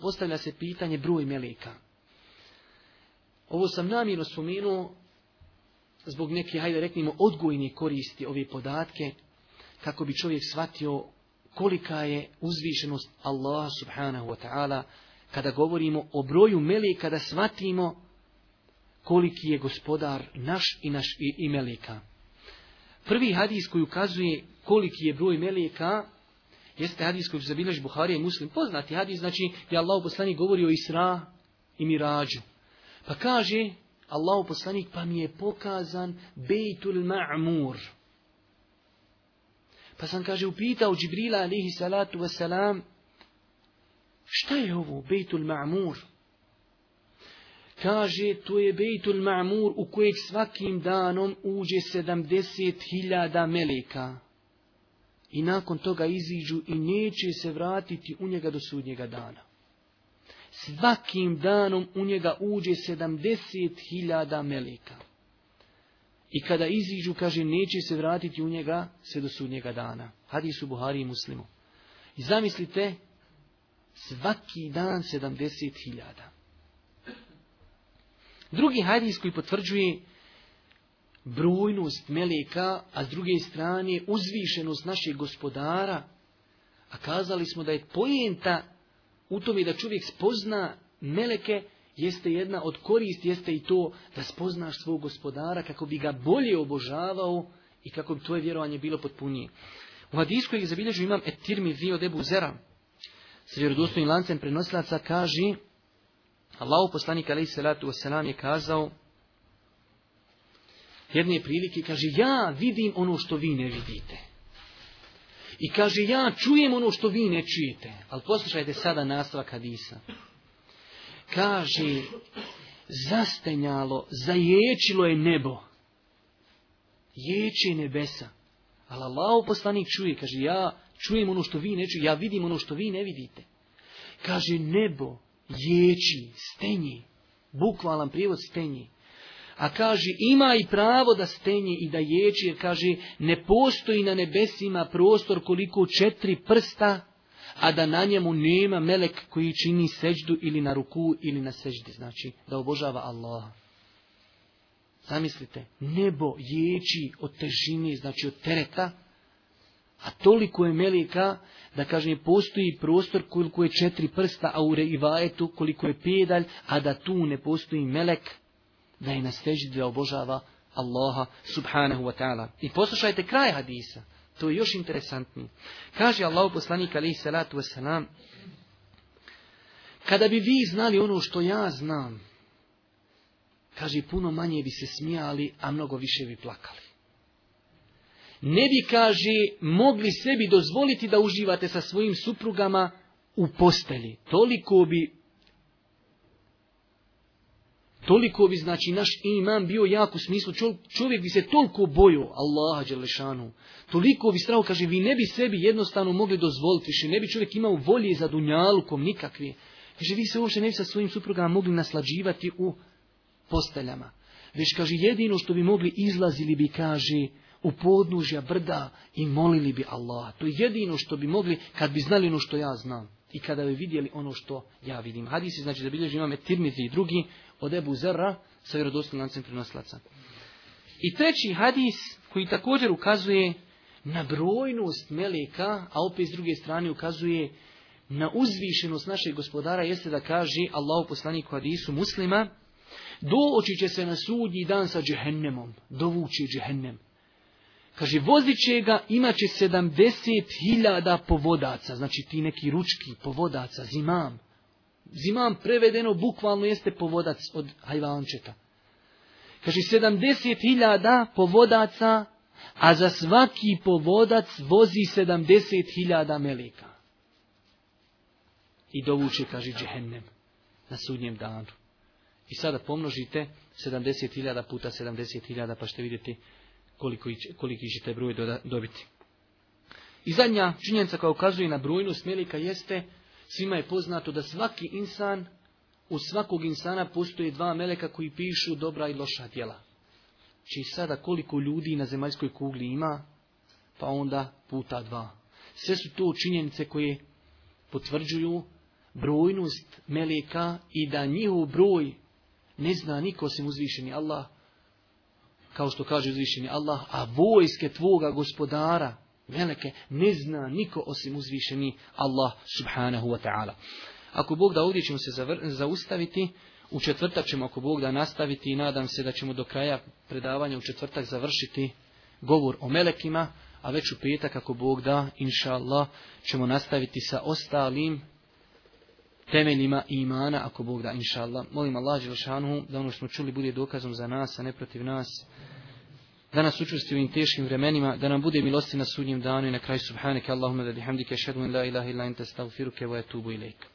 postavlja se pitanje broj meleka. Ovo sam namjerno spomenuo zbog neke, hajde reknimo, odgojni koristi ove podatke kako bi čovjek shvatio kolika je uzvišenost Allah subhanahu wa ta'ala kada govorimo o broju meleka da shvatimo koliki je gospodar naš i naš i, i meleka. Prvi hadis koji ukazuje koliki je broj meleka jeste hadis koji zabilaž Buhari i Muslim. Poznati hadis, znači, je Allah poslanik govori o Isra i Mirađu. Pa kaže, Allah poslanik, pa mi je pokazan Bejtul Ma'mur. Pa sam, kaže, upitao Džibrila, alihi salatu wasalam, šta je ovo Bejtul Ma'mur? Kaže, to je Bejtul Ma'mur u kojeg svakim danom uđe 70.000 meleka. Kaže, i nakon toga iziđu i neće se vratiti u njega do sudnjega dana. Svakim danom u njega uđe 70.000 meleka. I kada iziđu, kaže, neće se vratiti u njega sve do sudnjega dana. Hadis u Buhari i Muslimu. I zamislite, svaki dan 70.000. Drugi hadis koji potvrđuje brujnost meleka, a s druge strane uzvišenost našeg gospodara, a kazali smo da je pojenta u tome da čovjek spozna meleke, jeste jedna od korist, jeste i to da spoznaš svog gospodara kako bi ga bolje obožavao i kako bi tvoje vjerovanje bilo potpunije. U hadijskoj ih zabilježu imam etirmi vio debu zera. S vjerodostojnim lancem prenosilaca kaže Allahu poslanik alaih salatu wasalam je kazao jedne prilike kaže, ja vidim ono što vi ne vidite. I kaže, ja čujem ono što vi ne čujete. Ali poslušajte sada nastavak Hadisa. Kaže, zastenjalo, zaječilo je nebo. Ječe nebesa. Ali Allah poslanik čuje, kaže, ja čujem ono što vi ne čujete, ja vidim ono što vi ne vidite. Kaže, nebo ječi, stenji. Bukvalan prijevod stenji. A kaže, ima i pravo da stenje i da ječi, jer kaže, ne postoji na nebesima prostor koliko četiri prsta, a da na njemu nema melek koji čini seđdu ili na ruku ili na seđdi. Znači, da obožava Allaha. Zamislite, nebo ječi od težine, znači od tereta, a toliko je meleka, da kaže, ne postoji prostor koliko je četiri prsta, a u reivajetu koliko je pedalj, a da tu ne postoji melek da je na seždi da obožava Allaha subhanahu wa ta'ala. I poslušajte kraj hadisa. To je još interesantnije. Kaže Allah poslanik alaih salatu wasalam. Kada bi vi znali ono što ja znam. Kaže puno manje bi se smijali, a mnogo više bi plakali. Ne bi, kaže, mogli sebi dozvoliti da uživate sa svojim suprugama u posteli. Toliko bi toliko bi znači naš iman bio jak u smislu čovjek bi se toliko bojo Allaha Đelešanu. Toliko bi strao, kaže, vi ne bi sebi jednostavno mogli dozvoliti više, ne bi čovjek imao volje za dunjalukom nikakve. Kaže, vi se uopšte ne bi sa svojim suprugama mogli naslađivati u posteljama. Već, kaže, jedino što bi mogli izlazili bi, kaže, u podnožja brda i molili bi Allaha. To je jedino što bi mogli kad bi znali ono što ja znam. I kada bi vidjeli ono što ja vidim. Hadisi znači da bilježi imame Tirmizi i drugi, od Ebu Zerra sa vjerodostavnim lancem prenoslaca. I treći hadis koji također ukazuje na brojnost meleka, a opet s druge strane ukazuje na uzvišenost našeg gospodara, jeste da kaže Allahu poslanik u hadisu muslima, dooči će se na sudnji dan sa džehennemom, dovući džehennem. Kaže, vozit će ga, imat će 70.000 povodaca, znači ti neki ručki povodaca, zimam. 70.000 Zimam prevedeno bukvalno jeste povodac od hajvančeta. Kaže 70.000 povodaca, a za svaki povodac vozi 70.000 meleka. I dovuče, kaže, džehennem na sudnjem danu. I sada pomnožite 70.000 puta 70.000 pa ćete vidjeti koliko će, koliki ćete broj dobiti. I zadnja činjenica koja ukazuje na brojnost melika jeste... Svima je poznato da svaki insan, u svakog insana postoje dva meleka koji pišu dobra i loša djela. Či znači, sada koliko ljudi na zemaljskoj kugli ima, pa onda puta dva. Sve su to činjenice koje potvrđuju brojnost meleka i da njihov broj ne zna niko osim uzvišeni Allah, kao što kaže uzvišeni Allah, a vojske tvoga gospodara, meleke ne zna niko osim uzvišeni Allah subhanahu wa ta'ala. Ako Bog da ovdje ćemo se zaustaviti, u četvrtak ćemo ako Bog da nastaviti i nadam se da ćemo do kraja predavanja u četvrtak završiti govor o melekima, a već u petak ako Bog da, inša Allah, ćemo nastaviti sa ostalim temeljima imana, ako Bog da, inša Allah. Molim Allah, Đelšanu, da ono što smo čuli bude dokazom za nas, a ne protiv nas da nas učvrsti u ovim teškim vremenima, da nam bude milosti na sudnjem danu i na kraju subhaneke Allahumma da bihamdike ashhadu an la ilaha illa anta astaghfiruke wa atubu ilaik.